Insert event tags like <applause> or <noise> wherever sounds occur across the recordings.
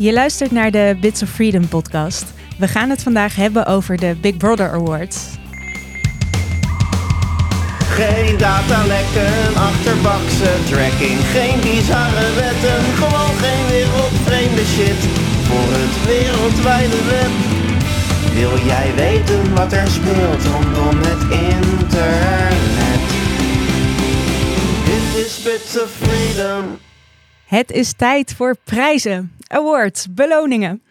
Je luistert naar de Bits of Freedom podcast. We gaan het vandaag hebben over de Big Brother Awards. Geen datalekken, achterbakse tracking, geen bizarre wetten, gewoon geen wereldvreemde shit voor het wereldwijde web. Wil jij weten wat er speelt rondom het internet? Dit is Bits of Freedom. Het is tijd voor prijzen, awards, beloningen.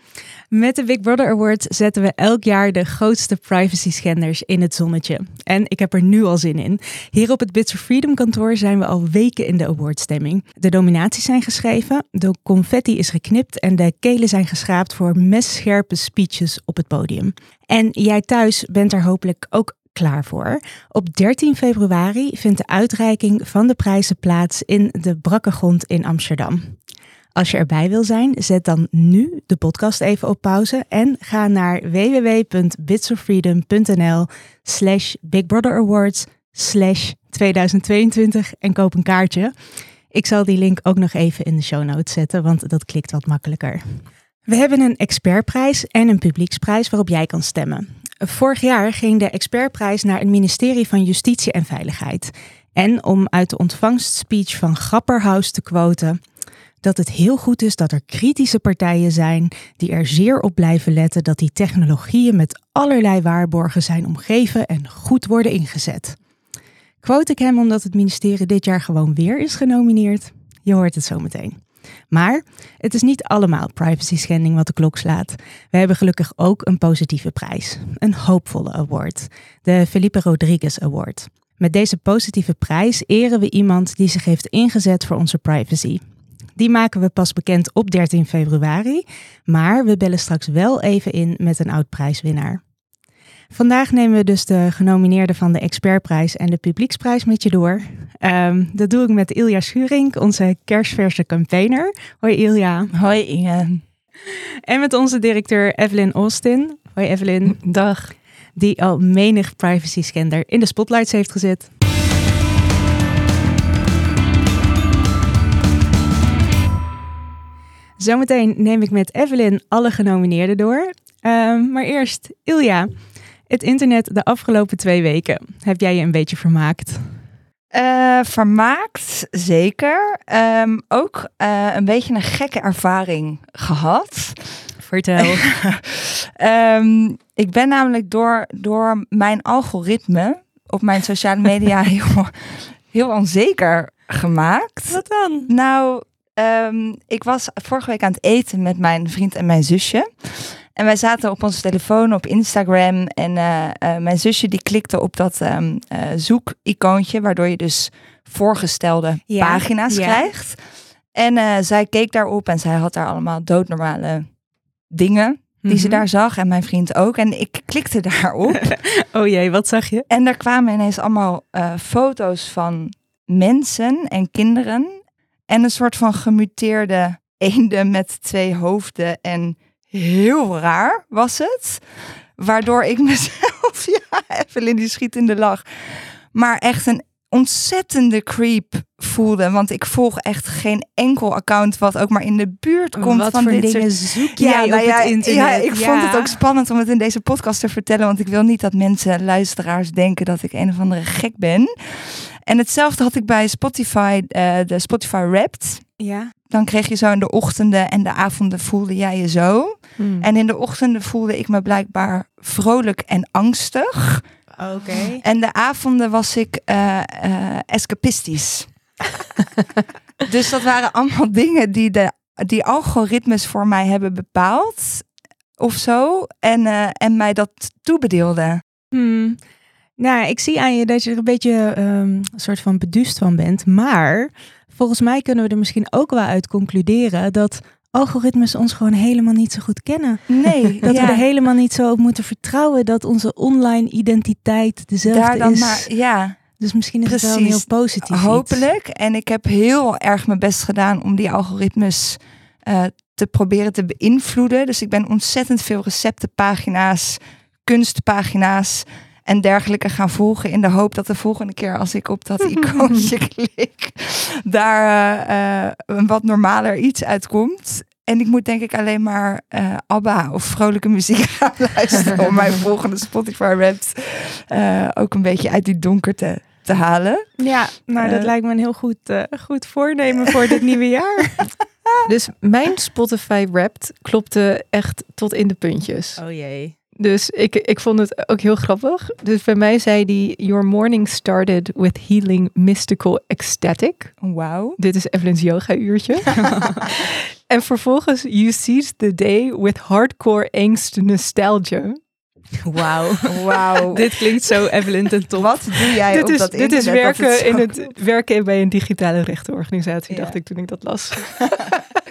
Met de Big Brother Awards zetten we elk jaar de grootste privacy schenders in het zonnetje. En ik heb er nu al zin in. Hier op het Bits of Freedom kantoor zijn we al weken in de awardstemming. De nominaties zijn geschreven, de confetti is geknipt en de kelen zijn geschraapt voor messcherpe speeches op het podium. En jij thuis bent er hopelijk ook klaar voor. Op 13 februari vindt de uitreiking van de prijzen plaats in de Brakkegrond in Amsterdam. Als je erbij wil zijn, zet dan nu de podcast even op pauze en ga naar www.bitsofreedom.nl slash Big Brother Awards slash 2022 en koop een kaartje. Ik zal die link ook nog even in de show notes zetten, want dat klikt wat makkelijker. We hebben een expertprijs en een publieksprijs waarop jij kan stemmen. Vorig jaar ging de expertprijs naar het ministerie van Justitie en Veiligheid. En om uit de ontvangstspeech van Grapperhaus te quoten, dat het heel goed is dat er kritische partijen zijn die er zeer op blijven letten dat die technologieën met allerlei waarborgen zijn omgeven en goed worden ingezet. Quote ik hem omdat het ministerie dit jaar gewoon weer is genomineerd? Je hoort het zo meteen. Maar het is niet allemaal privacy schending wat de klok slaat. We hebben gelukkig ook een positieve prijs, een hoopvolle award, de Felipe Rodriguez Award. Met deze positieve prijs eren we iemand die zich heeft ingezet voor onze privacy. Die maken we pas bekend op 13 februari, maar we bellen straks wel even in met een oud prijswinnaar. Vandaag nemen we dus de genomineerden van de Expertprijs en de Publieksprijs met je door. Ehm, dat doe ik met Ilja Schurink, onze kerstverse campaigner. Hoi Ilja. Hoi Inge. En met onze directeur Evelyn Austin. Hoi Evelyn. Dag. Die al menig privacy in de spotlights heeft gezet. Zometeen neem ik met Evelyn alle genomineerden door. Ehm, maar eerst, Ilja, het internet de afgelopen twee weken. Heb jij je een beetje vermaakt? Uh, vermaakt, zeker. Um, ook uh, een beetje een gekke ervaring gehad. Vertel. um, <laughs> ik ben namelijk door, door mijn algoritme op mijn sociale media <laughs> heel, heel onzeker gemaakt. Wat dan? Nou, um, ik was vorige week aan het eten met mijn vriend en mijn zusje. En wij zaten op onze telefoon op Instagram. En uh, uh, mijn zusje die klikte op dat um, uh, zoekicoontje, waardoor je dus voorgestelde ja, pagina's ja. krijgt. En zij keek daarop en zij had daar allemaal doodnormale dingen die ze daar zag. En mijn vriend ook. En ik klikte <laughs> daarop. <laughs> oh jee, wat zag je? En daar kwamen ineens allemaal foto's van mensen en kinderen. En een soort van gemuteerde eenden met twee hoofden en heel raar was het. Waardoor ik <laughs> mezelf, ja, Evelyn die schiet in de lach. Maar echt een ontzettende creep voelde. Want ik volg echt geen enkel account wat ook maar in de buurt komt wat van voor dit dingen soort... zoek jij ja, op ja, het internet? Ja, ik vond het ook spannend om het in deze podcast te vertellen. Want ik wil niet dat mensen, luisteraars, denken dat ik een of andere gek ben. En hetzelfde had ik bij Spotify, uh, de Spotify Wrapped. Ja. Dan kreeg je zo in de ochtenden en de avonden voelde jij je zo. Hmm. En in de ochtenden voelde ik me blijkbaar vrolijk en angstig. Oké. Okay. En de avonden was ik uh, uh, escapistisch. <laughs> dus dat waren allemaal <laughs> dingen die de die algoritmes voor mij hebben bepaald. Of zo. En, uh, en mij dat toebedeelden. Hmm. Nou, ik zie aan je dat je er een beetje um, een soort van beduust van bent. Maar volgens mij kunnen we er misschien ook wel uit concluderen dat algoritmes ons gewoon helemaal niet zo goed kennen. Nee. <laughs> dat ja. we er helemaal niet zo op moeten vertrouwen dat onze online identiteit dezelfde Daar dan is. Maar, ja. Dus misschien is Precies. het wel een heel positief Hopelijk. Iets. En ik heb heel erg mijn best gedaan om die algoritmes uh, te proberen te beïnvloeden. Dus ik ben ontzettend veel receptenpagina's, kunstpagina's en dergelijke gaan volgen in de hoop dat de volgende keer als ik op dat <laughs> icoontje klik, daar uh, uh, een wat normaler iets uitkomt. En ik moet denk ik alleen maar eh, ABBA of vrolijke muziek <laughs> gaan luisteren om mijn <laughs> volgende Spotify raps eh, ook een beetje uit die donkerte te halen. Ja, nou dat Eh. lijkt me een heel goed, eh, goed voornemen voor dit nieuwe jaar. Dus mijn Spotify Wrapped klopte echt tot in de puntjes. Oh jee. Dus ik, ik vond het ook heel grappig. Dus bij mij zei die Your morning started with healing mystical ecstatic. Wauw. Dit is Evelyn's yoga uurtje. <laughs> en vervolgens you seized the day with hardcore angst nostalgia. Wauw. <laughs> Wauw. dit klinkt zo Evelyn ten top. Wat doe jij dit op is, dat dit is dat werken, in het, werken bij een digitale rechtenorganisatie, Ja. dacht ik toen ik dat las. <laughs>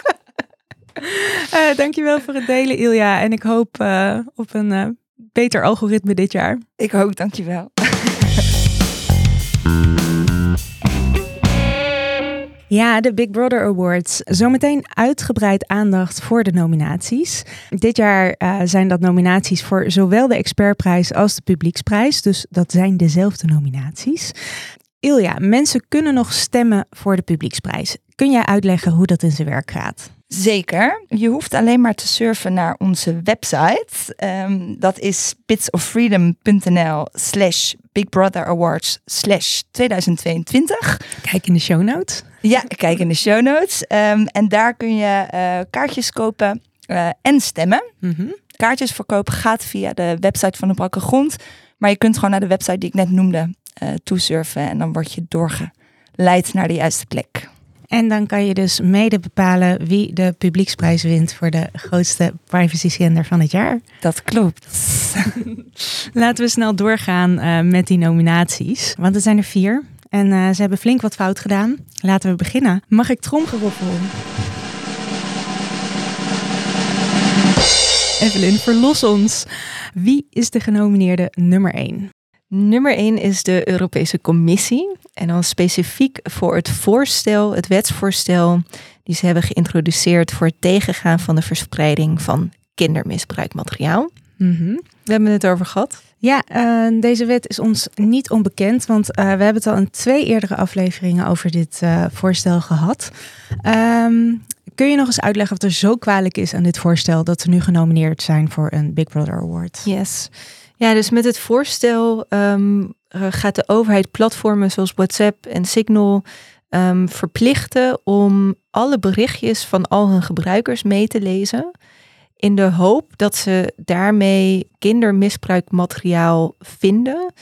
<laughs> Eh, dankjewel voor het delen, Ilja. En ik hoop eh, op een eh, beter algoritme dit jaar. Ik ook, dankjewel. <laughs> Ja, de Big Brother Awards. Zometeen uitgebreid aandacht voor de nominaties. Dit jaar zijn dat nominaties voor zowel de expertprijs als de publieksprijs. Dus dat zijn dezelfde nominaties. Ilja, mensen kunnen nog stemmen voor de publieksprijs. Kun jij uitleggen hoe dat in zijn werk gaat? Zeker. Je hoeft alleen maar te surfen naar onze website. Ehm, dat is bitsoffreedom.nl slash Big Brother Awards slash 2022. Kijk in de show notes. Ja, kijk in de show notes. Ehm, en daar kun je eh, kaartjes kopen eh, en stemmen. Mhm. Kaartjes verkopen gaat via de website van de Brakke Grond. Maar je kunt gewoon naar de website die ik net noemde eh toesurfen. En dan word je doorgeleid naar de juiste plek. En dan kan je dus mede bepalen wie de publieksprijs wint voor de grootste privacy schender van het jaar. Dat klopt. <laughs> Laten we snel doorgaan eh, met die nominaties. Want er zijn er vier. En eh, ze hebben flink wat fout gedaan. Laten we beginnen. Mag ik tromgeroffel? Evelyn, verlos ons. Wie is de genomineerde nummer 1? Nummer 1 is de Europese Commissie. En dan specifiek voor het voorstel, het wetsvoorstel, die ze hebben geïntroduceerd voor het tegengaan van de verspreiding van kindermisbruikmateriaal. We hebben het over gehad. Ja, eh, deze wet is ons niet onbekend, want eh, we hebben het al in twee eerdere afleveringen over dit eh, voorstel gehad. Ehm, kun je nog eens uitleggen wat er zo kwalijk is aan dit voorstel dat ze nu genomineerd zijn voor een Big Brother Award? Yes. Ja, dus met het voorstel ehm, eh, gaat de overheid platformen zoals WhatsApp en Signal ehm, verplichten om alle berichtjes van al hun gebruikers mee te lezen. In de hoop dat ze daarmee kindermisbruikmateriaal vinden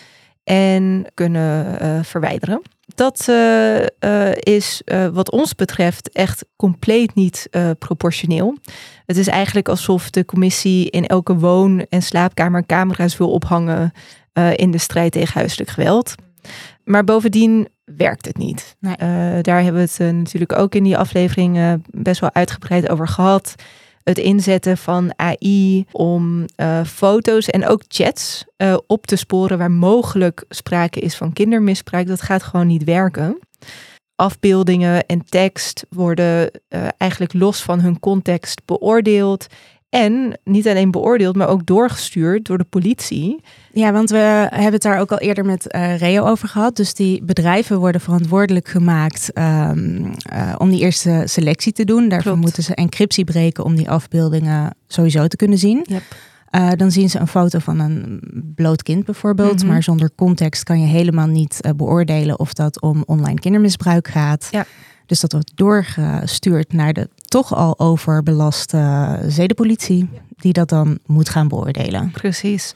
en kunnen eh, verwijderen. Dat eh, eh, is eh, wat ons betreft echt compleet niet proportioneel. Het is eigenlijk alsof de commissie in elke woon- en slaapkamer camera's wil ophangen in de strijd tegen huiselijk geweld. Maar bovendien werkt het niet. Nee. Daar hebben we het natuurlijk ook in die aflevering best wel uitgebreid over gehad. Het inzetten van AI om eh, foto's en ook chats eh, op te sporen waar mogelijk sprake is van kindermisbruik, dat gaat gewoon niet werken. Afbeeldingen en tekst worden eh, eigenlijk los van hun context beoordeeld. En niet alleen beoordeeld, maar ook doorgestuurd door de politie. Ja, want we hebben het daar ook al eerder met eh Reo over gehad. Dus die bedrijven worden verantwoordelijk gemaakt ehm, eh, om die eerste selectie te doen. Daarvoor Klopt. moeten ze encryptie breken om die afbeeldingen sowieso te kunnen zien. Yep. Eh, dan zien ze een foto van een bloot kind bijvoorbeeld. Mhm. Maar zonder context kan je helemaal niet beoordelen of dat om online kindermisbruik gaat. Ja. Dus dat wordt doorgestuurd naar de toch al overbelaste zedenpolitie. Die dat dan moet gaan beoordelen. Precies.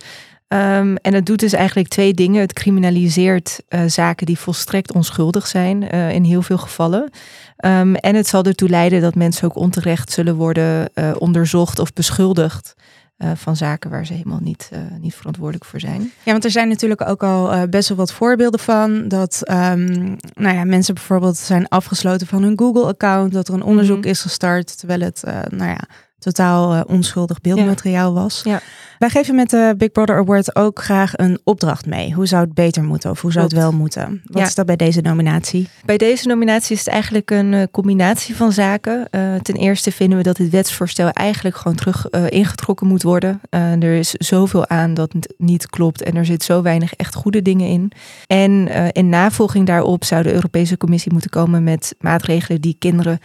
Ehm, en het doet dus eigenlijk twee dingen. Het criminaliseert eh, zaken die volstrekt onschuldig zijn eh, in heel veel gevallen. Ehm, en het zal ertoe leiden dat mensen ook onterecht zullen worden eh, onderzocht of beschuldigd eh, van zaken waar ze helemaal niet, eh, niet verantwoordelijk voor zijn. Ja, want er zijn natuurlijk ook al eh, best wel wat voorbeelden van dat ehm, nou ja, mensen bijvoorbeeld zijn afgesloten van hun Google-account, dat er een onderzoek Mhm. is gestart terwijl het nou ja, totaal eh, onschuldig beeldmateriaal was. Ja. Wij geven met de Big Brother Award ook graag een opdracht mee. Hoe zou het beter moeten of hoe zou het wel moeten? Wat Ja. is dat bij deze nominatie? Bij deze nominatie is het eigenlijk een eh, combinatie van zaken. Eh, ten eerste vinden we dat dit wetsvoorstel eigenlijk gewoon terug ingetrokken moet worden. Er is zoveel aan dat het niet klopt en er zit zo weinig echt goede dingen in. En in navolging daarop zou de Europese Commissie moeten komen met maatregelen die kinderen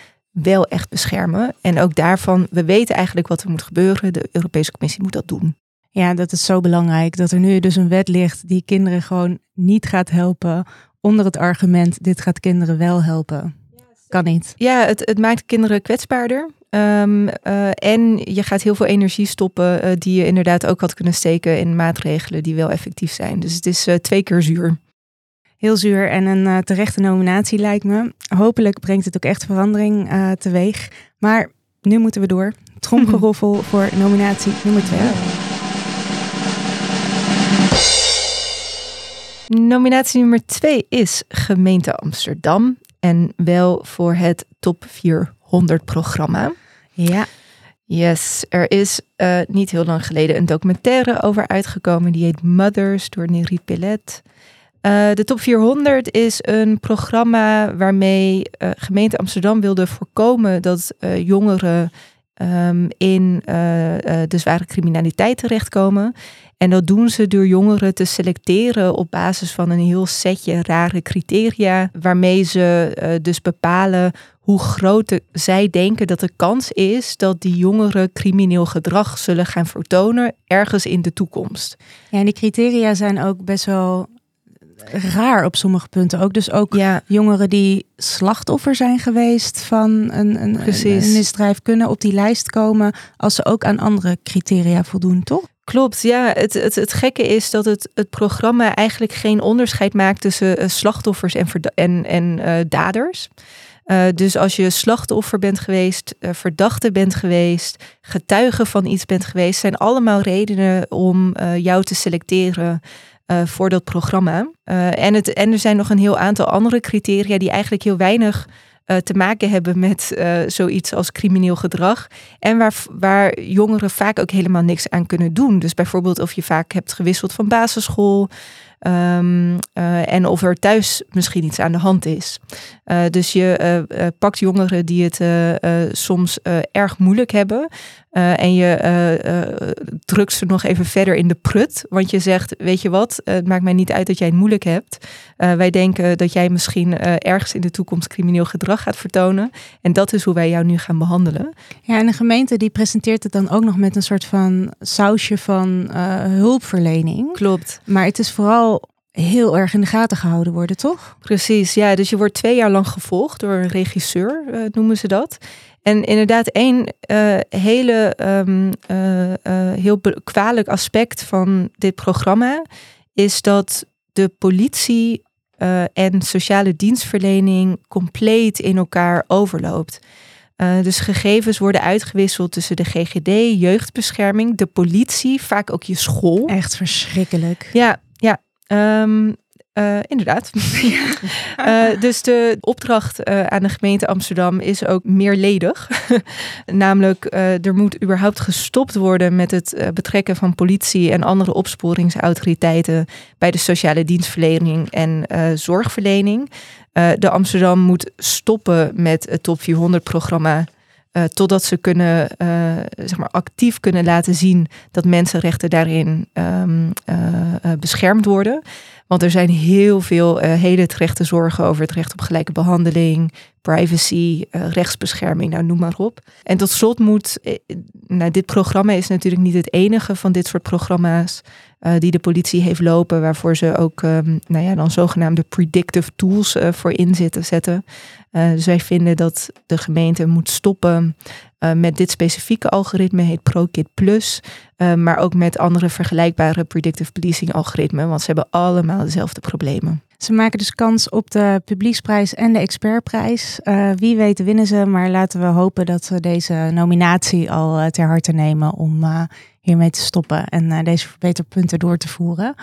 wel echt beschermen. En ook daarvan, we weten eigenlijk wat er moet gebeuren. De Europese Commissie moet dat doen. Ja, dat is zo belangrijk. Dat er nu dus een wet ligt die kinderen gewoon niet gaat helpen. Onder het argument, dit gaat kinderen wel helpen. Kan niet. Ja, het, het maakt kinderen kwetsbaarder. Ehm, eh, en je gaat heel veel energie stoppen eh, die je inderdaad ook had kunnen steken in maatregelen die wel effectief zijn. Dus het is eh, twee keer zuur. Heel zuur en een terechte nominatie lijkt me. Hopelijk brengt het ook echt verandering teweeg. Maar nu moeten we door. Tromgeroffel <laughs> voor nominatie nummer twee. Nominatie nummer twee is Gemeente Amsterdam. En wel voor het Top 400 programma. Ja. Yes, er is uh, niet heel lang geleden een documentaire over uitgekomen. Die heet Mothers door Neri Pillet. Uh, de Top 400 is een programma waarmee uh, gemeente Amsterdam wilde voorkomen dat jongeren um, in de zware criminaliteit terechtkomen. En dat doen ze door jongeren te selecteren op basis van een heel setje rare criteria, waarmee ze dus bepalen hoe groot zij denken dat de kans is dat die jongeren crimineel gedrag zullen gaan vertonen ergens in de toekomst. Ja, en die criteria zijn ook best wel raar op sommige punten. Ook dus ook ja. jongeren die slachtoffer zijn geweest van een, een, een, misdrijf kunnen op die lijst komen als ze ook aan andere criteria voldoen, toch? Klopt, ja. Het, het, het gekke is dat het, het programma eigenlijk geen onderscheid maakt tussen uh, slachtoffers en, en, en uh, daders. Uh, dus als je slachtoffer bent geweest, verdachte bent geweest, getuige van iets bent geweest, zijn allemaal redenen om jou te selecteren voor dat programma. en, het, en er zijn nog een heel aantal andere criteria die eigenlijk heel weinig uh, te maken hebben met zoiets als crimineel gedrag. En waar, waar jongeren vaak ook helemaal niks aan kunnen doen. Dus bijvoorbeeld of je vaak hebt gewisseld van basisschool. Uh, en of er thuis misschien iets aan de hand is. Dus je pakt jongeren die het soms erg moeilijk hebben. En je drukt ze nog even verder in de prut. Want je zegt, weet je wat, het maakt mij niet uit dat jij het moeilijk hebt. wij denken dat jij misschien ergens in de toekomst crimineel gedrag gaat vertonen. En dat is hoe wij jou nu gaan behandelen. Ja, en de gemeente die presenteert het dan ook nog met een soort van sausje van hulpverlening. Klopt. Maar het is vooral heel erg in de gaten gehouden worden, toch? Precies, ja. Dus je wordt twee jaar lang gevolgd door een regisseur, noemen ze dat. En inderdaad, één uh, hele um, uh, heel kwalijk aspect van dit programma is dat de politie en sociale dienstverlening compleet in elkaar overloopt. dus gegevens worden uitgewisseld tussen de GGD, jeugdbescherming, de politie, vaak ook je school. Echt verschrikkelijk. Ja, ja. Um, uh, inderdaad. uh, <laughs> <laughs> dus de opdracht uh, aan de gemeente Amsterdam is ook meerledig. <laughs> Namelijk, er moet überhaupt gestopt worden met het betrekken van politie en andere opsporingsautoriteiten bij de sociale dienstverlening en zorgverlening. de Amsterdam moet stoppen met het Top 400 programma uh, totdat ze kunnen, uh, zeg maar actief kunnen laten zien dat mensenrechten daarin um, uh, beschermd worden. Want er zijn heel veel hele terechte zorgen over het recht op gelijke behandeling, privacy, rechtsbescherming, nou noem maar op. En tot slot moet, nou, dit programma is natuurlijk niet het enige van dit soort programma's die de politie heeft lopen, waarvoor ze ook, um, nou ja, dan zogenaamde predictive tools voor in zitten zetten. Uh, dus wij vinden dat de gemeente moet stoppen uh, met dit specifieke algoritme, heet ProKid Plus. Uh, maar ook met andere vergelijkbare predictive policing algoritmen, want ze hebben allemaal dezelfde problemen. Ze maken dus kans op de publieksprijs en de expertprijs. wie weet winnen ze, maar laten we hopen dat ze deze nominatie al ter harte nemen om hiermee te stoppen en deze verbeterpunten door te voeren.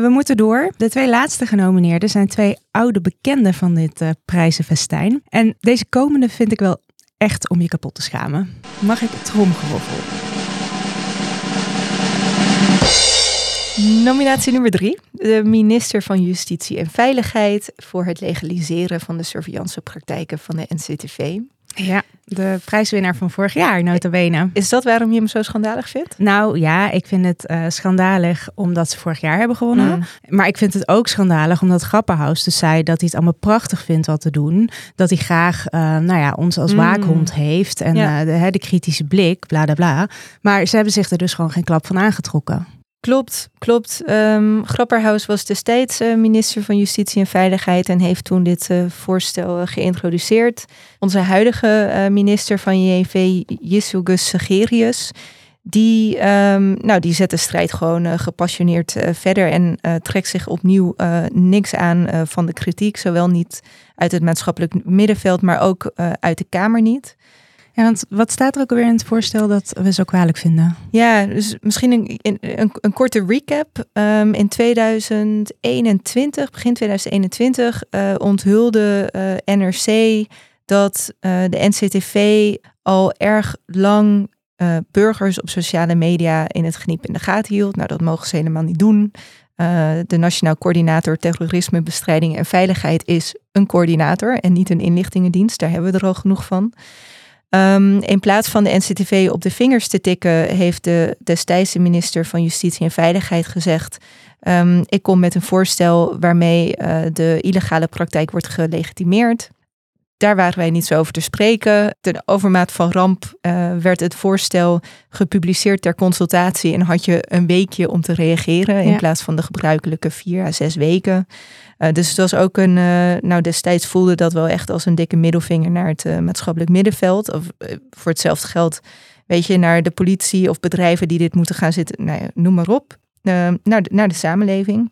We moeten door. De twee laatste genomineerden zijn twee oude bekenden van dit uh, prijzenfestijn. En deze komende vind ik wel echt om je kapot te schamen. Mag ik tromgeroffel? Nominatie nummer drie. De minister van Justitie en Veiligheid voor het legaliseren van de surveillancepraktijken van de NCTV. Ja, de prijswinnaar van vorig jaar, nota bene. Is dat waarom je hem zo schandalig vindt? Nou ja, ik vind het uh, schandalig omdat ze vorig jaar hebben gewonnen. Mm. Maar ik vind het ook schandalig omdat Grapperhaus dus zei dat hij het allemaal prachtig vindt wat te doen. Dat hij graag uh, nou ja, ons als Mm. waakhond heeft en Ja. eh, de, de kritische blik, bla bla bla. Maar ze hebben zich er dus gewoon geen klap van aangetrokken. Klopt, klopt. Ehm Grapperhaus was destijds eh, minister van Justitie en Veiligheid en heeft toen dit eh, voorstel eh, geïntroduceerd. Onze huidige minister van JV, Jesselgus Segerius, die, ehm, nou, die zet de strijd gewoon gepassioneerd verder en trekt zich opnieuw niks aan van de kritiek. Zowel niet uit het maatschappelijk middenveld, maar ook uit de Kamer niet. Ja, want wat staat er ook alweer in het voorstel dat we zo kwalijk vinden? Ja, dus misschien een, een, een, korte recap. Ehm, in 2021, begin 2021, eh, onthulde eh, NRC dat eh, de NCTV al erg lang burgers op sociale media in het geniep in de gaten hield. Nou, dat mogen ze helemaal niet doen. De Nationaal Coördinator Terrorismebestrijding en Veiligheid is een coördinator en niet een inlichtingendienst. Daar hebben we er al genoeg van. Um, in plaats van de NCTV op de vingers te tikken, heeft de destijdse minister van Justitie en Veiligheid gezegd: um, Ik kom met een voorstel waarmee uh, de illegale praktijk wordt gelegitimeerd. Daar waren wij niet zo over te spreken. Ten overmaat van ramp uh, werd het voorstel gepubliceerd ter consultatie en had je een weekje om te reageren in Ja. plaats van de gebruikelijke vier à zes weken. Uh, dus het was ook een, uh, nou destijds voelde dat wel echt als een dikke middelvinger naar het maatschappelijk middenveld. Of voor hetzelfde geld, weet je, naar de politie of bedrijven die dit moeten gaan zitten, nou ja, noem maar op, naar, de, naar de samenleving.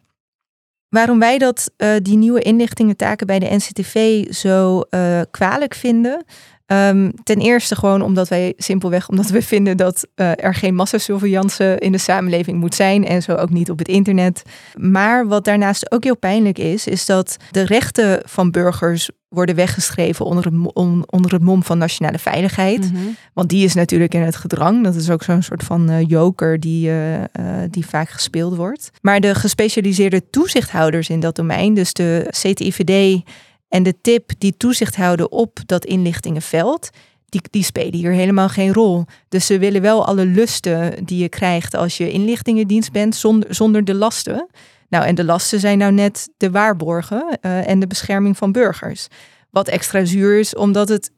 Waarom wij dat, uh, die nieuwe inlichtingentaken bij de NCTV zo uh, kwalijk vinden. Um, ten eerste gewoon omdat wij simpelweg, omdat we vinden dat uh, er geen massasurveillance in de samenleving moet zijn en zo ook niet op het internet. Maar wat daarnaast ook heel pijnlijk is, is dat de rechten van burgers worden weggeschreven onder het, on, onder het mom van nationale veiligheid. Mm-hmm. Want die is natuurlijk in het gedrang. Dat is ook zo'n soort van uh, joker die, uh, uh, die vaak gespeeld wordt. Maar de gespecialiseerde toezichthouders in dat domein, dus de CTIVD en de tip die toezicht houden op dat inlichtingenveld, die, die spelen hier helemaal geen rol. Dus ze willen wel alle lusten die je krijgt als je inlichtingendienst bent, zonder, zonder de lasten. Nou, en de lasten zijn nou net de waarborgen uh, en de bescherming van burgers. Wat extra zuur is, omdat het.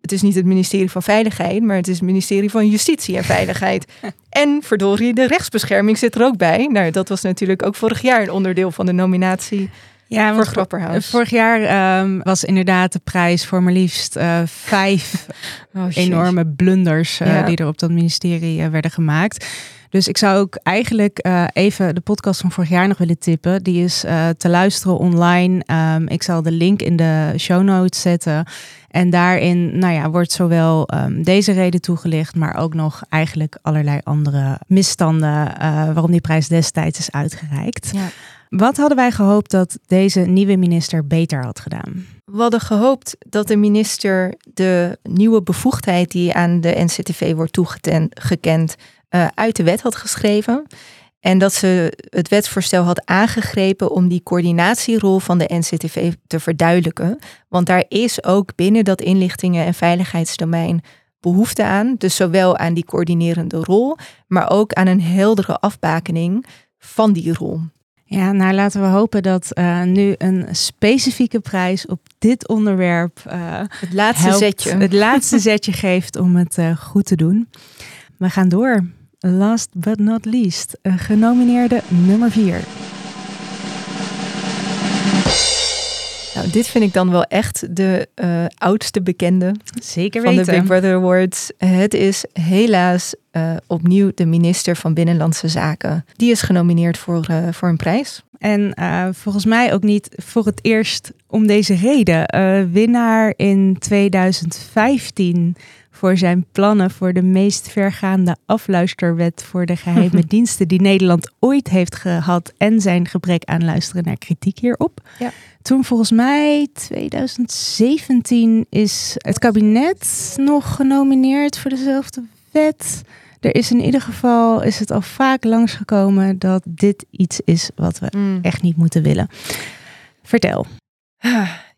Het is niet het ministerie van Veiligheid, maar het is het ministerie van Justitie en Veiligheid. <laughs> en verdorie, de rechtsbescherming zit er ook bij. Nou, dat was natuurlijk ook vorig jaar een onderdeel van de nominatie ja, voor Grapperhaus. Vorig jaar um, was inderdaad de prijs voor maar liefst uh, vijf <laughs> oh, enorme blunders uh, ja. die er op dat ministerie uh, werden gemaakt. Dus ik zou ook eigenlijk even de podcast van vorig jaar nog willen tippen. Die is te luisteren online. Um, ik zal de link in de show notes zetten. En daarin nou ja, wordt zowel um, deze reden toegelicht, maar ook nog eigenlijk allerlei andere misstanden waarom die prijs destijds is uitgereikt. Ja. Wat hadden wij gehoopt dat deze nieuwe minister beter had gedaan? We hadden gehoopt dat de minister de nieuwe bevoegdheid die aan de NCTV wordt toegekend uh, uit de wet had geschreven. En dat ze het wetsvoorstel had aangegrepen om die coördinatierol van de NCTV te verduidelijken. Want daar is ook binnen dat inlichtingen- en veiligheidsdomein behoefte aan. Dus zowel aan die coördinerende rol, maar ook aan een heldere afbakening van die rol. Ja, nou laten we hopen dat uh, nu een specifieke prijs op dit onderwerp uh, het laatste helpt, zetje, het laatste zetje <laughs> geeft om het uh, goed te doen. We gaan door. Last but not least, een genomineerde nummer 4. Nou, dit vind ik dan wel echt de uh, oudste bekende Zeker van weten. de Big Brother Awards. Het is helaas uh, opnieuw de minister van Binnenlandse Zaken. Die is genomineerd voor, uh, voor een prijs. En volgens mij ook niet voor het eerst om deze reden. winnaar in 2015 voor zijn plannen voor de meest vergaande afluisterwet voor de geheime <laughs> diensten die Nederland ooit heeft gehad en zijn gebrek aan luisteren naar kritiek hierop. Ja. Toen volgens mij 2017 is het kabinet nog genomineerd voor dezelfde wet. Er is in ieder geval is het al vaak langsgekomen dat dit iets is wat we Mm. echt niet moeten willen. Vertel.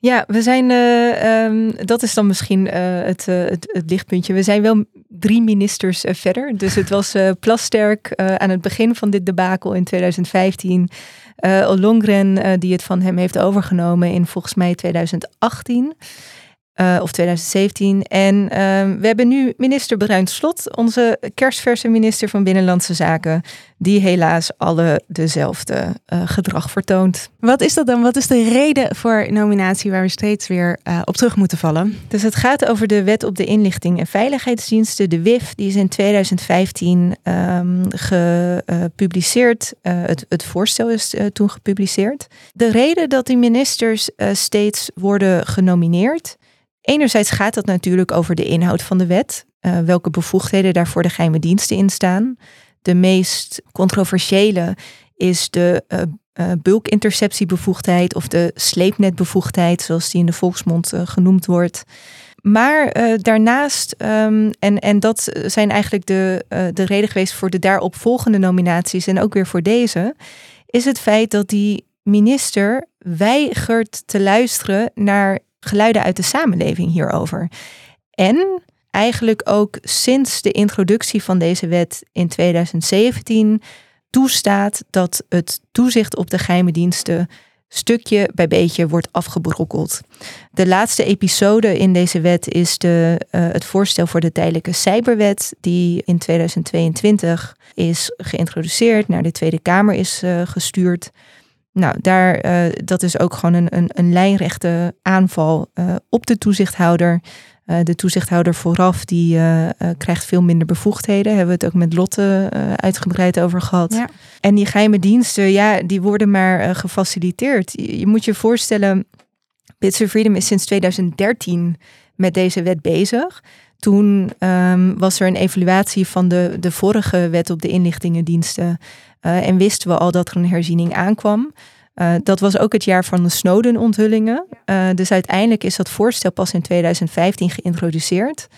Ja, we zijn, eh, ehm, dat is dan misschien eh, het, eh, het, het lichtpuntje. We zijn wel drie ministers verder. Dus het was Plasterk aan het begin van dit debakel in 2015. eh Ollongren eh, die het van hem heeft overgenomen in volgens mij 2018. Eh, of 2017. En ehm, we hebben nu minister Bruin Slot, onze kerstverse minister van Binnenlandse Zaken, die helaas alle dezelfde eh, gedrag vertoont. Wat is dat dan? Wat is de reden voor nominatie waar we steeds weer eh, op terug moeten vallen? Dus het gaat over de Wet op de Inlichting en Veiligheidsdiensten, de WIF. Die is in 2015 ehm, gepubliceerd. Het, het voorstel is toen gepubliceerd. De reden dat die ministers steeds worden genomineerd. Enerzijds gaat het natuurlijk over de inhoud van de wet. eh, welke bevoegdheden daar voor de geheime diensten in staan. De meest controversiële is de eh, eh, bulkinterceptiebevoegdheid of de sleepnetbevoegdheid, zoals die in de volksmond genoemd wordt. Maar daarnaast, ehm, en, en dat zijn eigenlijk de, de reden geweest voor de daaropvolgende nominaties en ook weer voor deze, is het feit dat die minister weigert te luisteren naar geluiden uit de samenleving hierover. En eigenlijk ook sinds de introductie van deze wet in 2017 toestaat dat het toezicht op de geheime diensten stukje bij beetje wordt afgebrokkeld. De laatste episode in deze wet is de, eh, het voorstel voor de tijdelijke cyberwet, die in 2022 is geïntroduceerd, naar de Tweede Kamer is eh, gestuurd. Nou, daar, eh, dat is ook gewoon een, een, een lijnrechte aanval eh, op de toezichthouder. Eh, de toezichthouder vooraf die krijgt veel minder bevoegdheden. Hebben we het ook met Lotte uitgebreid over gehad. Ja. En die geheime diensten, ja, die worden maar gefaciliteerd. Je, je moet je voorstellen, Bits of Freedom is sinds 2013 met deze wet bezig. Toen ehm, was er een evaluatie van de, de vorige wet op de inlichtingendiensten. Eh, en wisten we al dat er een herziening aankwam. Eh, dat was ook het jaar van de Snowden-onthullingen. Eh, dus uiteindelijk is dat voorstel pas in 2015 geïntroduceerd.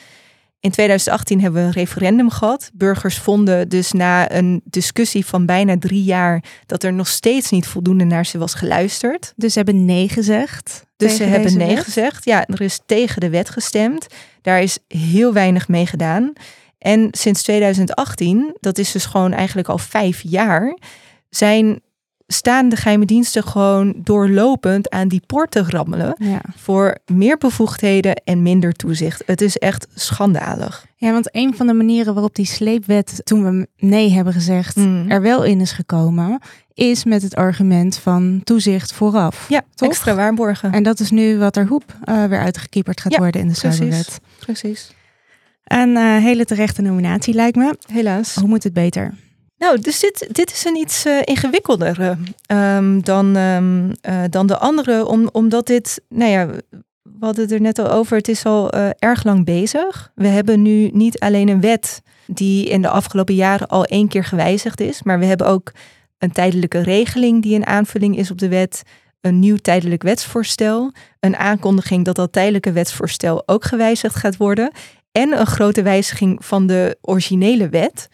In 2018 hebben we een referendum gehad. Burgers vonden dus na een discussie van bijna drie jaar dat er nog steeds niet voldoende naar ze was geluisterd. Dus ze hebben nee gezegd. Dus ze hebben nee wet. gezegd. Ja, er is tegen de wet gestemd. Daar is heel weinig mee gedaan. En sinds 2018, dat is dus gewoon eigenlijk al vijf jaar, zijn, staan de geheime diensten gewoon doorlopend aan die poort te rammelen Ja. voor meer bevoegdheden en minder toezicht. Het is echt schandalig. ja, want een van de manieren waarop die sleepwet, toen we nee hebben gezegd, Mm. er wel in is gekomen, is met het argument van toezicht vooraf. Ja, Toch? extra waarborgen. En dat is nu wat er hoep eh, weer uitgekieperd gaat Ja, worden in de precies. cyberwet. Precies. Een eh, hele terechte nominatie lijkt me. Helaas. Hoe moet het beter? Nou, dus dit, dit is een iets eh, ingewikkelder eh, ehm, dan, ehm, eh, dan de andere, om, omdat dit, nou ja, we hadden het er net al over, het is al erg lang bezig. We hebben nu niet alleen een wet die in de afgelopen jaren al één keer gewijzigd is, maar we hebben ook een tijdelijke regeling die een aanvulling is op de wet, een nieuw tijdelijk wetsvoorstel, een aankondiging dat dat tijdelijke wetsvoorstel ook gewijzigd gaat worden en een grote wijziging van de originele wet.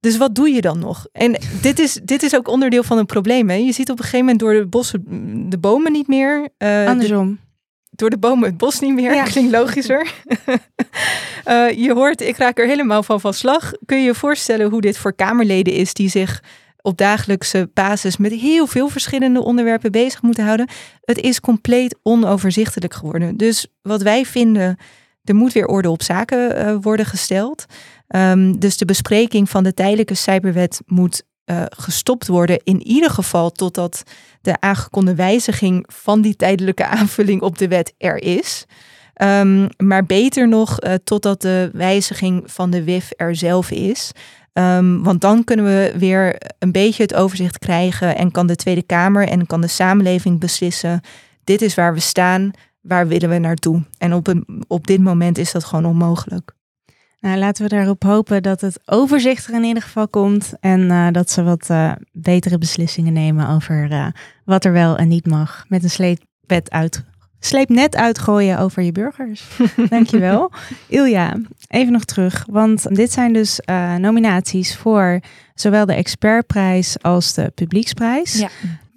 Dus wat doe je dan nog? En dit is, dit is ook onderdeel van een probleem. Hè? Je ziet op een gegeven moment door de bossen de bomen niet meer. eh, de- Andersom. door de bomen het bos niet meer. Ja. <laughs> Klinkt logischer. <laughs> Eh, je hoort, ik raak er helemaal van van slag. Kun je je voorstellen hoe dit voor Kamerleden is die zich op dagelijkse basis met heel veel verschillende onderwerpen bezig moeten houden? Het is compleet onoverzichtelijk geworden. Dus wat wij vinden, er moet weer orde op zaken eh, worden gesteld. Ehm, dus de bespreking van de tijdelijke cyberwet moet eh, gestopt worden. In ieder geval totdat de aangekondigde wijziging van die tijdelijke <laughs> aanvulling op de wet er is. Ehm, maar beter nog eh, totdat de wijziging van de WIF er zelf is. Ehm, want dan kunnen we weer een beetje het overzicht krijgen en kan de Tweede Kamer en kan de samenleving beslissen: dit is waar we staan, waar willen we naartoe? En op, een, op dit moment is dat gewoon onmogelijk. Nou, laten we daarop hopen dat het overzicht er in ieder geval komt. En eh, dat ze wat eh, betere beslissingen nemen over eh, wat er wel en niet mag. Met een sleepwet uit, sleepnet uitgooien over je burgers. <laughs> Dankjewel. Ilja, even nog terug. Want dit zijn dus nominaties voor zowel de expertprijs als de publieksprijs. Ja.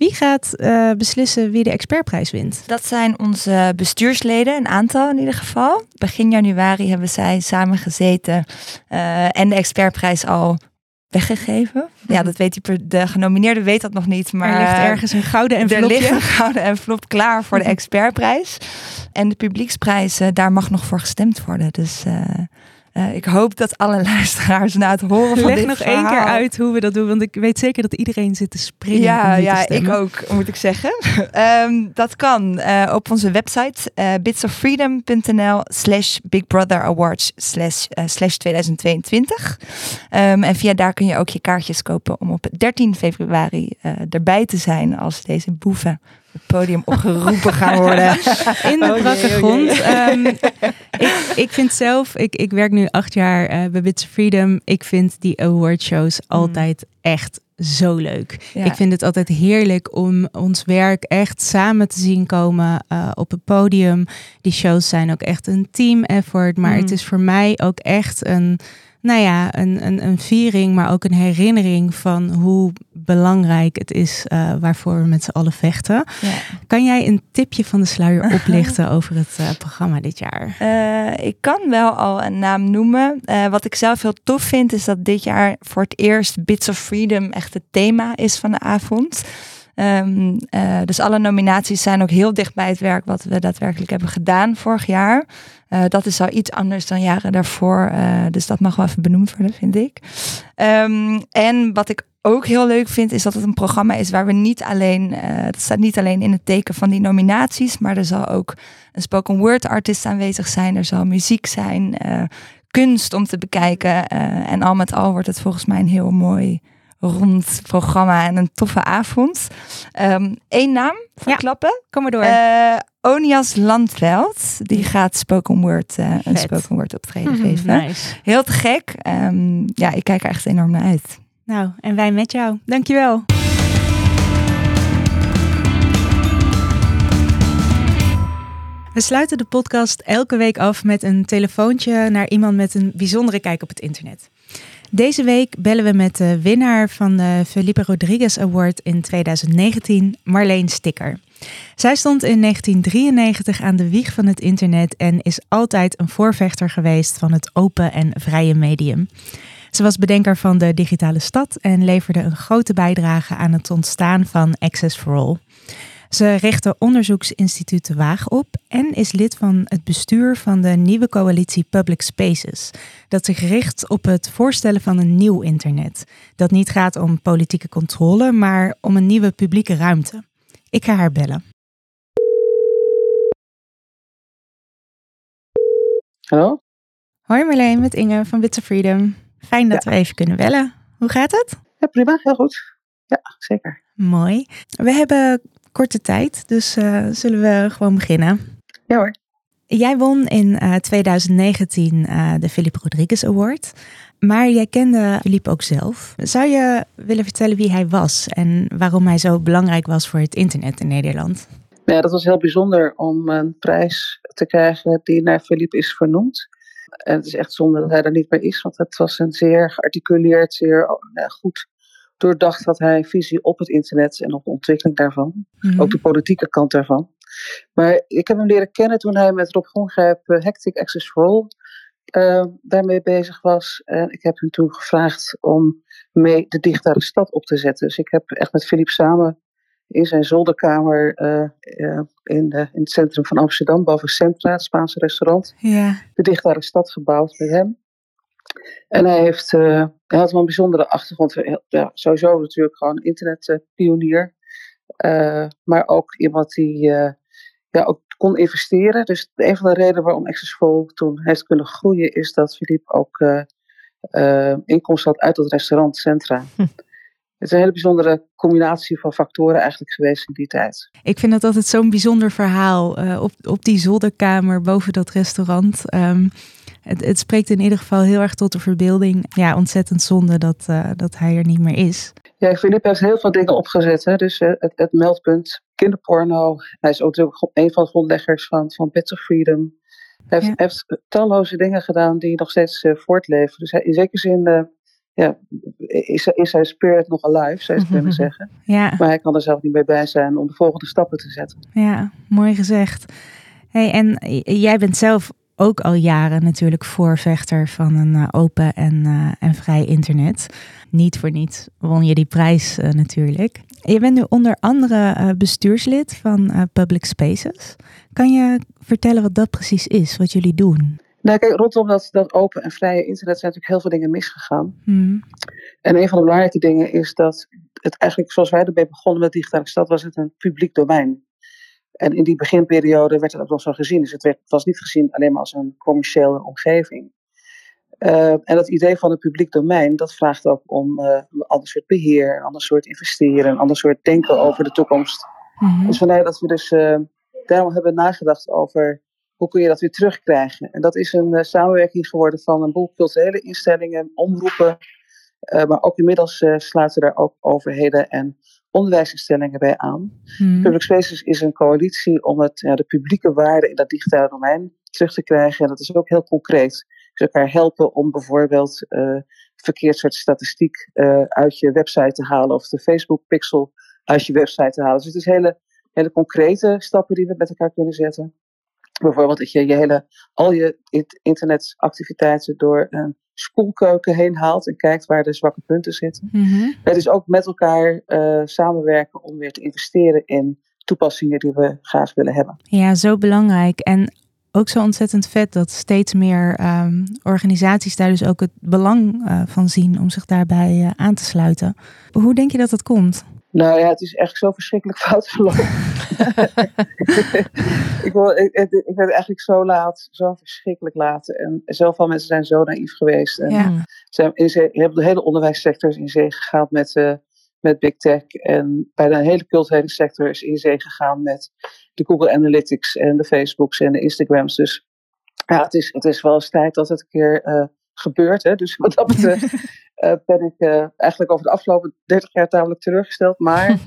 Wie gaat uh, beslissen wie de expertprijs wint? Dat zijn onze bestuursleden, een aantal in ieder geval. Begin januari hebben zij samen gezeten uh, en de expertprijs al weggegeven. Ja, dat weet die, de genomineerde weet dat nog niet. Maar er ligt ergens een gouden envelopje. Er ligt een gouden envelop klaar voor de <laughs> expertprijs. En de publieksprijs, daar mag nog voor gestemd worden. Dus uh, uh, ik hoop dat alle <laughs> luisteraars na het horen van Leg dit nog verhaal... één keer uit hoe we dat doen, want ik weet zeker dat iedereen zit te springen. Ja, ja ik ook, moet ik zeggen. um, <laughs> dat kan uh, op onze website uh, bitsoffreedom.nl slash Big Brother Awards slash, uh, slash 2022. Um, en via daar kun je ook je kaartjes kopen om op 13 februari erbij te zijn als deze boeven podium opgeroepen gaan worden. <laughs> In de Oh brakke oh grond. jee. Ehm, ik, ik vind zelf, ik, ik werk nu acht jaar eh, bij Bits of Freedom. Ik vind die awardshows altijd echt zo leuk. Ja. Ik vind het altijd heerlijk om ons werk echt samen te zien komen eh, op het podium. Die shows zijn ook echt een team effort. Maar het is voor mij ook echt een, nou ja, een, een, een viering, maar ook een herinnering van hoe belangrijk het is eh, waarvoor we met z'n allen vechten. Ja. Kan jij een tipje van de sluier <laughs> oplichten over het eh, programma dit jaar? Uh, ik kan wel al een naam noemen. Uh, wat ik zelf heel tof vind, is dat dit jaar voor het eerst Bits of Freedom echt het thema is van de avond. Um, uh, dus alle nominaties zijn ook heel dicht bij het werk wat we daadwerkelijk hebben gedaan vorig jaar. Uh, dat is al iets anders dan jaren daarvoor. Uh, dus dat mag wel even benoemd worden, vind ik. Um, en wat ik ook heel leuk vind, is dat het een programma is waar we niet alleen, uh, het staat niet alleen in het teken van die nominaties, maar er zal ook een spoken word artist aanwezig zijn, er zal muziek zijn, uh, kunst om te bekijken. Uh, en al met al wordt het volgens mij een heel mooi rond programma en een toffe avond. Um, Eén naam verklappen. Ja, kom maar door. Onias Landveld, die gaat spoken word, een spoken word optreden Mhm, geven. Nice. Heel te gek. Um, ja, ik kijk er echt enorm naar uit. Nou, en wij met jou. Dankjewel. We sluiten de podcast elke week af met een telefoontje naar iemand met een bijzondere kijk op het internet. Deze week bellen we met de winnaar van de Felipe Rodriguez Award in 2019, Marleen Sticker. Zij stond in 1993 aan de wieg van het internet en is altijd een voorvechter geweest van het open en vrije medium. Ze was bedenker van de digitale stad en leverde een grote bijdrage aan het ontstaan van Access for All. Ze richtte onderzoeksinstituut De Waag op en is lid van het bestuur van de nieuwe coalitie Public Spaces, dat zich richt op het voorstellen van een nieuw internet. Dat niet gaat om politieke controle, maar om een nieuwe publieke ruimte. Ik ga haar bellen. Hallo? Hoi Marleen, met Inge van Bits of Freedom. Fijn dat ja. we even kunnen bellen. Hoe gaat het? Ja, prima, heel goed. Ja, zeker. Mooi. We hebben korte tijd, dus uh, zullen we gewoon beginnen. Ja hoor. Jij won in uh, 2019 uh, de Philippe Rodriguez Award. Maar jij kende Philippe ook zelf. Zou je willen vertellen wie hij was en waarom hij zo belangrijk was voor het internet in Nederland? Ja, dat was heel bijzonder om een prijs te krijgen die naar Philippe is vernoemd. En het is echt zonde dat hij er niet meer is, want het was een zeer gearticuleerd, zeer uh, goed doordacht had hij visie op het internet en op de ontwikkeling daarvan. Mm-hmm. Ook de politieke kant daarvan. Maar ik heb hem leren kennen toen hij met Rob Gongrijp uh, Hectic Access for All uh, daarmee bezig was. En ik heb hem toen gevraagd om mee de digitale stad op te zetten. Dus ik heb echt met Philippe samen in zijn zolderkamer uh, in, de, in het centrum van Amsterdam, boven Centra, het Spaanse restaurant, ja. de digitale stad gebouwd met hem. En hij, heeft, uh, hij had wel een bijzondere achtergrond. Ja, sowieso natuurlijk gewoon internetpionier. Maar ook iemand die ja, ook kon investeren. Dus een van de redenen waarom Accessful toen heeft kunnen groeien... is dat Philippe ook inkomsten had uit het restaurant Centra. Hm. Het is een hele bijzondere combinatie van factoren eigenlijk geweest in die tijd. Ik vind dat altijd zo'n bijzonder verhaal. Uh, op, op die zolderkamer boven dat restaurant. Um, het, het, spreekt in ieder geval heel erg tot de verbeelding. Ja, ontzettend zonde dat, uh, dat hij er niet meer is. Ja, Philippe heeft heel veel dingen opgezet. Hè? Dus uh, het, het, meldpunt kinderporno. Hij is ook natuurlijk een van de grondleggers van, van Bits of Freedom. Hij heeft, ja. heeft talloze dingen gedaan die nog steeds voortleven. Dus hij, in zekere zin ja, is, is zijn spirit nog alive, zou je kunnen zeggen. Ja. Maar hij kan er zelf niet mee bij zijn om de volgende stappen te zetten. Ja, mooi gezegd. Hey, en jij bent zelf ook al jaren natuurlijk voorvechter van een uh, open en, uh, en vrij internet. Niet voor niets won je die prijs uh, natuurlijk. Je bent nu onder andere bestuurslid van Public Spaces. Kan je vertellen wat dat precies is, wat jullie doen? Nou, kijk, rondom dat, dat open en vrije internet zijn natuurlijk heel veel dingen misgegaan. Hmm. En een van de belangrijke dingen is dat het eigenlijk, zoals wij ermee begonnen met digitale stad, was het een publiek domein. En in die beginperiode werd het ook nog zo gezien. Dus het, werd, was niet gezien alleen maar als een commerciële omgeving. Uh, en dat idee van het publiek domein, dat vraagt ook om uh, een ander soort beheer, een ander soort investeren, een ander soort denken over de toekomst. Mhm. Dus vandaar dat we dus uh, daarom hebben nagedacht over hoe kun je dat weer terugkrijgen. En dat is een samenwerking geworden van een boel culturele instellingen, omroepen, maar ook inmiddels sluiten daar ook overheden en onderwijsinstellingen bij aan. Hmm. Public Spaces is een coalitie om het, ja, de publieke waarde in dat digitale domein terug te krijgen. En dat is ook heel concreet. Dus elkaar helpen om bijvoorbeeld uh, verkeerd soort statistiek uh, uit je website te halen. Of de Facebook pixel uit je website te halen. Dus het is hele, hele concrete stappen die we met elkaar kunnen zetten. Bijvoorbeeld dat je, je hele, al je internetactiviteiten door een spoelkeuken heen haalt en kijkt waar de zwakke punten zitten. Mhm. Het is ook met elkaar uh, samenwerken om weer te investeren in toepassingen die we graag willen hebben. Ja, zo belangrijk. En ook zo ontzettend vet dat steeds meer um, organisaties daar dus ook het belang uh, van zien om zich daarbij uh, aan te sluiten. Hoe denk je dat dat komt? Nou ja, het is echt zo verschrikkelijk fout gelopen. <laughs> ik, wil, ik, ik werd eigenlijk zo laat, zo verschrikkelijk laat. En zoveel mensen zijn zo naïef geweest. En Ja. zijn in zee, hebben de hele onderwijssector is in zee gegaan met, uh, met big tech. En bij de hele culturele sector is in zee gegaan met de Google Analytics en de Facebooks en de Instagrams. Dus ja, het is, het is wel eens tijd dat het een keer uh, gebeurt. Hè? Dus wat dat betreft uh, <laughs> ben ik uh, eigenlijk over de afgelopen 30 jaar tamelijk teleurgesteld. Maar <laughs>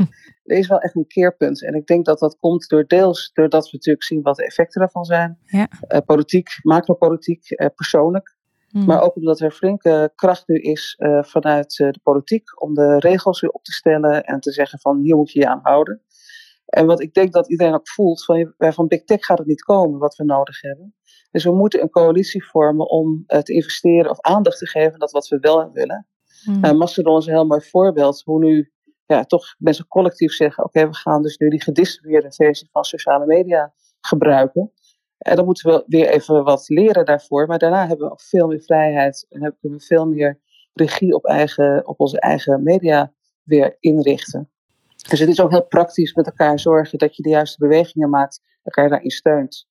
er is wel echt een keerpunt. En ik denk dat dat komt door deels doordat we natuurlijk zien wat de effecten daarvan zijn. Ja. Politiek, macropolitiek, persoonlijk. Mm. Maar ook omdat er flinke kracht nu is vanuit de politiek om de regels weer op te stellen en te zeggen van hier moet je je aan houden. En wat ik denk dat iedereen ook voelt, van, van Big Tech gaat het niet komen wat we nodig hebben. Dus we moeten een coalitie vormen om uh, te investeren of aandacht te geven aan dat wat we wel willen. Mm. Uh, Mastodon is een heel mooi voorbeeld hoe nu ja, toch mensen collectief zeggen: oké, okay, we gaan dus nu die gedistribueerde versie van sociale media gebruiken. En dan moeten we weer even wat leren daarvoor. Maar daarna hebben we ook veel meer vrijheid en hebben we veel meer regie op, eigen, op onze eigen media weer inrichten. Dus het is ook heel praktisch met elkaar zorgen dat je de juiste bewegingen maakt, elkaar daarin steunt.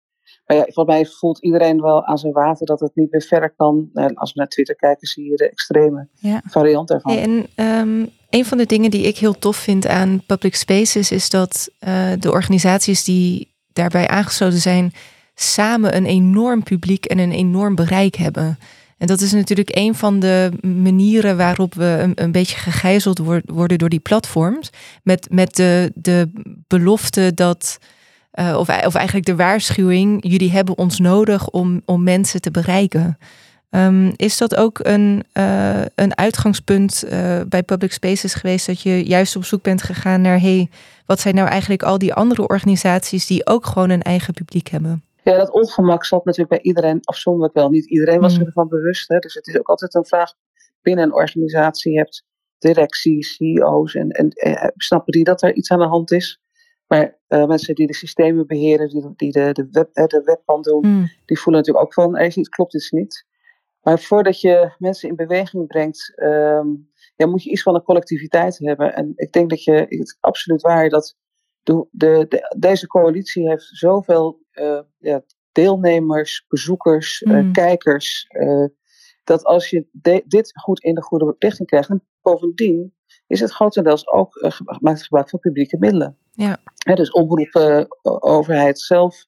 Maar ja, volgens mij voelt iedereen wel aan zijn water dat het niet meer verder kan. Als we naar Twitter kijken, zie je de extreme ja. variant daarvan. En um, een van de dingen die ik heel tof vind aan public spaces is dat uh, de organisaties die daarbij aangesloten zijn, samen een enorm publiek en een enorm bereik hebben. En dat is natuurlijk een van de manieren waarop we een, beetje gegijzeld worden door die platforms. Met, met de, de belofte dat. Uh, of, of eigenlijk de waarschuwing, jullie hebben ons nodig om, om mensen te bereiken. Um, is dat ook een, uh, een uitgangspunt uh, bij public spaces geweest dat je juist op zoek bent gegaan naar hey, wat zijn nou eigenlijk al die andere organisaties die ook gewoon een eigen publiek hebben? Ja, dat ongemak zat natuurlijk bij iedereen afzonderlijk wel. Niet iedereen was mm. ervan bewust. Hè? Dus het is ook altijd een vraag binnen een organisatie. Je hebt directie, CEO's en, en, en snappen die dat er iets aan de hand is. Maar uh, mensen die de systemen beheren, die, die de, de, web, de doen, mm. die voelen natuurlijk ook van, er iets klopt iets niet. Maar voordat je mensen in beweging brengt, um, ja, moet je iets van een collectiviteit hebben. En ik denk dat je, het is absoluut waar, dat de, de, de, deze coalitie heeft zoveel uh, ja, deelnemers, bezoekers, mm. uh, kijkers, uh, dat als je de, dit goed in de goede richting krijgt, en bovendien is het grotendeels ook gemaakt gebruik van publieke middelen. Ja. He, dus omroepen, overheid zelf,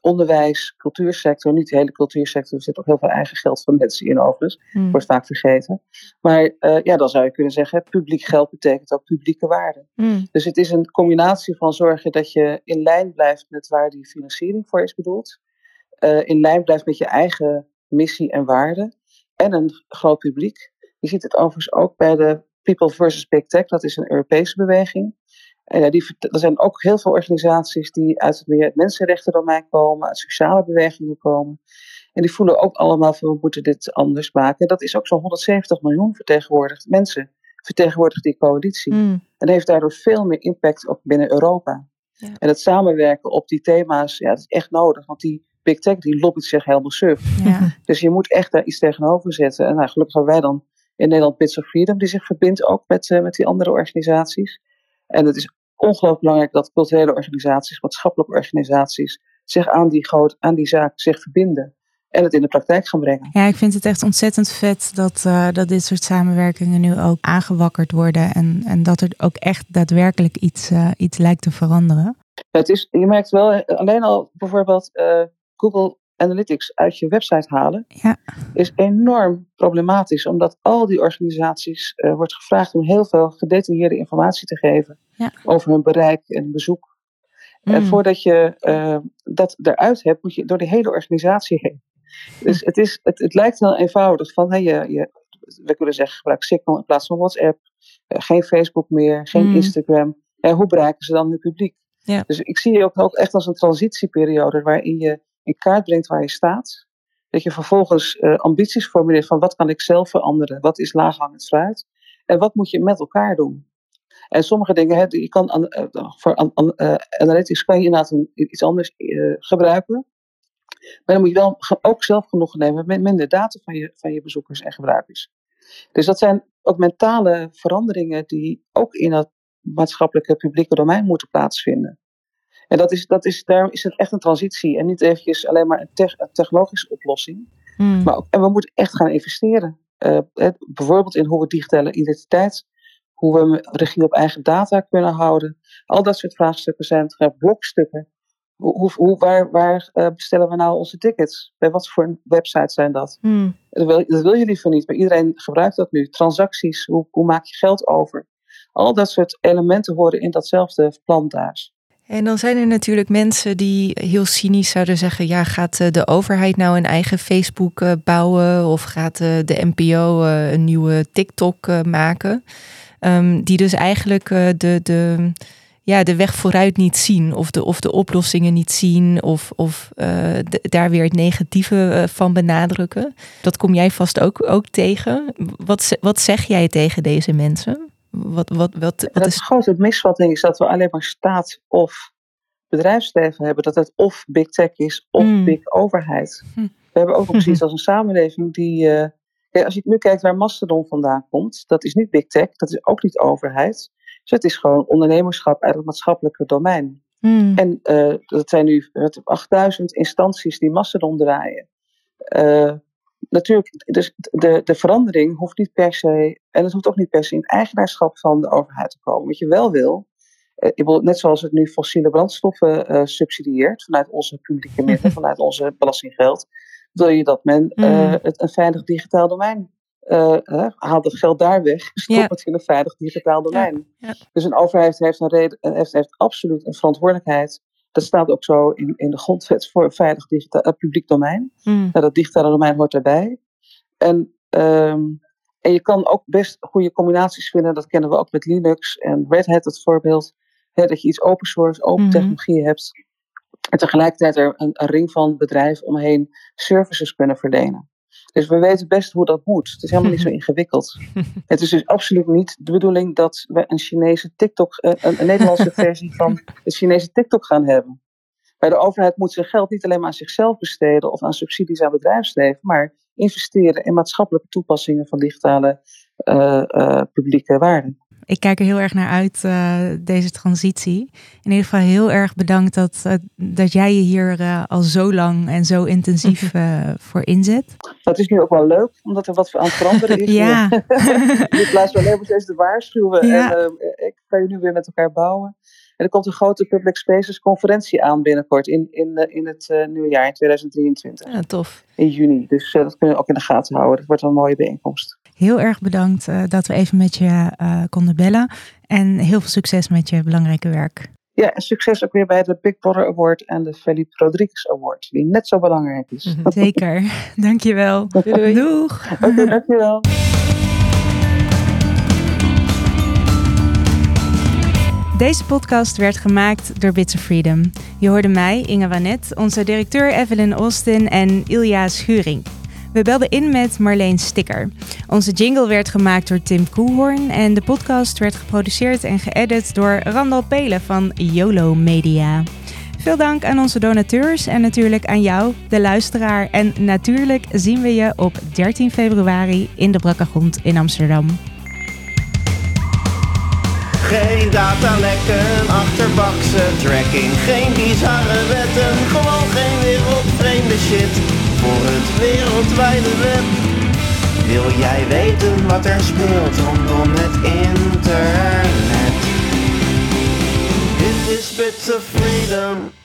onderwijs, cultuursector, niet de hele cultuursector, er zit ook heel veel eigen geld van mensen in overigens, Mm. wordt vaak vergeten. Maar uh, ja, dan zou je kunnen zeggen, publiek geld betekent ook publieke waarde. Mm. Dus het is een combinatie van zorgen dat je in lijn blijft met waar die financiering voor is bedoeld, uh, in lijn blijft met je eigen missie en waarde en een groot publiek. Je ziet het overigens ook bij de People versus Big Tech, dat is een Europese beweging. Ja, die, er zijn ook heel veel organisaties die uit het meer het mensenrechtendomein komen, uit sociale bewegingen komen. En die voelen ook allemaal van we moeten dit anders maken. Dat is ook zo'n 170 miljoen vertegenwoordigd mensen vertegenwoordigt die coalitie. Mm. En heeft daardoor veel meer impact op binnen Europa. Ja. En het samenwerken op die thema's, ja, dat is echt nodig. Want die big tech die lobbyt zich helemaal suf. Ja. <laughs> Dus je moet echt daar iets tegenover zetten. En nou, gelukkig hebben wij dan in Nederland Bits of Freedom, die zich verbindt ook met, eh, met die andere organisaties. En het is ongelooflijk belangrijk dat culturele organisaties, maatschappelijke organisaties, zich aan die, groot, aan die zaak zich verbinden. En het in de praktijk gaan brengen. Ja, ik vind het echt ontzettend vet dat, eh, dat dit soort samenwerkingen nu ook aangewakkerd worden. En, en dat er ook echt daadwerkelijk iets, eh, iets lijkt te veranderen. Het is, je merkt wel, eh, alleen al bijvoorbeeld Google Analytics uit je website halen, Ja. is enorm problematisch. Omdat al die organisaties eh, wordt gevraagd om heel veel gedetailleerde informatie te geven Ja. over hun bereik en bezoek. En Mm. voordat je eh, dat eruit hebt, moet je door de hele organisatie heen. Dus het, is, het, het lijkt heel eenvoudig van, hey, je, je, we kunnen zeggen, gebruik Signal in plaats van WhatsApp. Eh, geen Facebook meer, geen Mm. Instagram. En hoe bereiken ze dan hun publiek? Ja. Dus ik zie je ook, ook echt als een transitieperiode waarin je in kaart brengt waar je staat. Dat je vervolgens eh, ambities formuleert van wat kan ik zelf veranderen? Wat is laaghangend fruit? En wat moet je met elkaar doen? En sommige dingen, hè, je kan an- eh, voor eh, analytics kan je inderdaad iets anders gebruiken. Maar dan moet je wel ook zelf genoegen nemen met minder data van je, van je bezoekers en gebruikers. Dus dat zijn ook mentale veranderingen die ook in dat maatschappelijke publieke domein moeten plaatsvinden. En dat is, dat is, daarom is het echt een transitie en niet eventjes alleen maar een, tech- een technologische oplossing. Mm. Maar ook, en we moeten echt gaan investeren. Eh, het- bijvoorbeeld in hoe we digitale identiteit, hoe we regie op eigen data kunnen houden. Al dat soort vraagstukken zijn het blokstukken. Hoe, hoe, waar waar eh, bestellen we nou onze tickets? Bij wat voor websites zijn dat? Mm. Dat wil, dat wil je liever niet, maar iedereen gebruikt dat nu. Transacties, hoe, hoe maak je geld over? Al dat soort elementen horen in datzelfde plantaars. En dan zijn er natuurlijk mensen die heel cynisch zouden zeggen: ja, gaat eh, de overheid nou een eigen Facebook eh, bouwen of gaat eh, de NPO een nieuwe TikTok maken? Ehm, die dus eigenlijk de, de, ja, de weg vooruit niet zien of de, of de oplossingen niet zien of, of daar weer het negatieve van benadrukken. Dat kom jij vast ook, ook tegen. Wat, wat zeg jij tegen deze mensen? Wat, wat, wat, wat het is. grote misvatting is dat we alleen maar staat of bedrijfsleven hebben. Dat het of big tech is of Mm. big overheid. Hm. We hebben ook nog <laughs> precies als een samenleving die... eh, kijk, als je nu kijkt waar Mastodon vandaan komt, dat is niet big tech, dat is ook niet overheid. Dus het is gewoon ondernemerschap uit het maatschappelijke domein. Mm. En eh, dat zijn nu wat, 8000 instanties die Mastodon draaien. Eh, natuurlijk, dus de, de verandering hoeft niet per se, en het hoeft ook niet per se in eigenaarschap van de overheid te komen. Wat je wel wil, eh, ik bedoel, net zoals het nu fossiele brandstoffen eh, subsidieert vanuit onze publieke middelen, <laughs> vanuit onze belastinggeld, wil je dat men eh, Mm. het een veilig digitaal domein eh, haalt het geld daar weg, <laughs> stop Ja. het in een veilig digitaal domein. Dus een overheid heeft, een reden, heeft, heeft absoluut een verantwoordelijkheid. Dat staat ook zo in, in de grondwet voor veilig digitaal, eh, publiek domein. Mm. Nou, dat digitale domein hoort daarbij. En, ehm, en je kan ook best goede combinaties vinden. Dat kennen we ook met Linux en Red Hat, het voorbeeld. Hè, dat je iets open source, open Mhm. technologie hebt. En tegelijkertijd er een, een ring van bedrijven omheen services kunnen verlenen. Dus we weten best hoe dat moet. Het is helemaal niet zo <laughs> ingewikkeld. Het is dus absoluut niet de bedoeling dat we een Chinese TikTok, eh, een, een Nederlandse <laughs> versie van de Chinese TikTok gaan hebben. Bij de overheid moet zijn geld niet alleen maar aan zichzelf besteden of aan subsidies aan bedrijfsleven, maar investeren in maatschappelijke toepassingen van digitale eh, eh, publieke waarden. Ik kijk er heel erg naar uit, eh, deze transitie. In ieder geval heel erg bedankt dat, eh, dat jij je hier eh, al zo lang en zo intensief <laughs> eh, voor inzet. Dat is nu ook wel leuk, omdat er wat aan het veranderen is. <laughs> Ja. <laughs> In plaats van alleen maar steeds te waarschuwen. Ja. En eh, ik kan je nu weer met elkaar bouwen. En er komt een grote Public Spaces conferentie aan binnenkort in, in, in het eh, nieuwe jaar, in 2023, Ja, tof. in juni. Dus dat kunnen we ook in de gaten houden. Dat wordt wel een mooie bijeenkomst heel erg bedankt eh, dat we even met je eh, konden bellen. En heel veel succes met je belangrijke werk. Ja, en succes ook weer bij de Big Brother Award en de Felipe Rodriguez Award, die net zo belangrijk is. Mhm, zeker, <laughs> dankjewel. Doei. Doeg. Dankjewel. Deze podcast werd gemaakt door Bits of Freedom. Je hoorde mij, Inge Wanet, onze directeur Evelyn Austin en Ilja Schuring. We belden in met Marleen Sticker. Onze jingle werd gemaakt door Tim Koelhoorn en de podcast werd geproduceerd en geëdit door Randal Pelen van YOLO Media. Veel dank aan onze donateurs en natuurlijk aan jou, de luisteraar. En natuurlijk zien we je op 13 februari in de Brakkergrond in Amsterdam. Geen datalekken, achterbakse tracking, geen bizarre wetten, gewoon geen wereldvreemde shit voor het wereldwijde web. Wil jij weten wat er speelt rondom het internet? Dit is Bits of Freedom.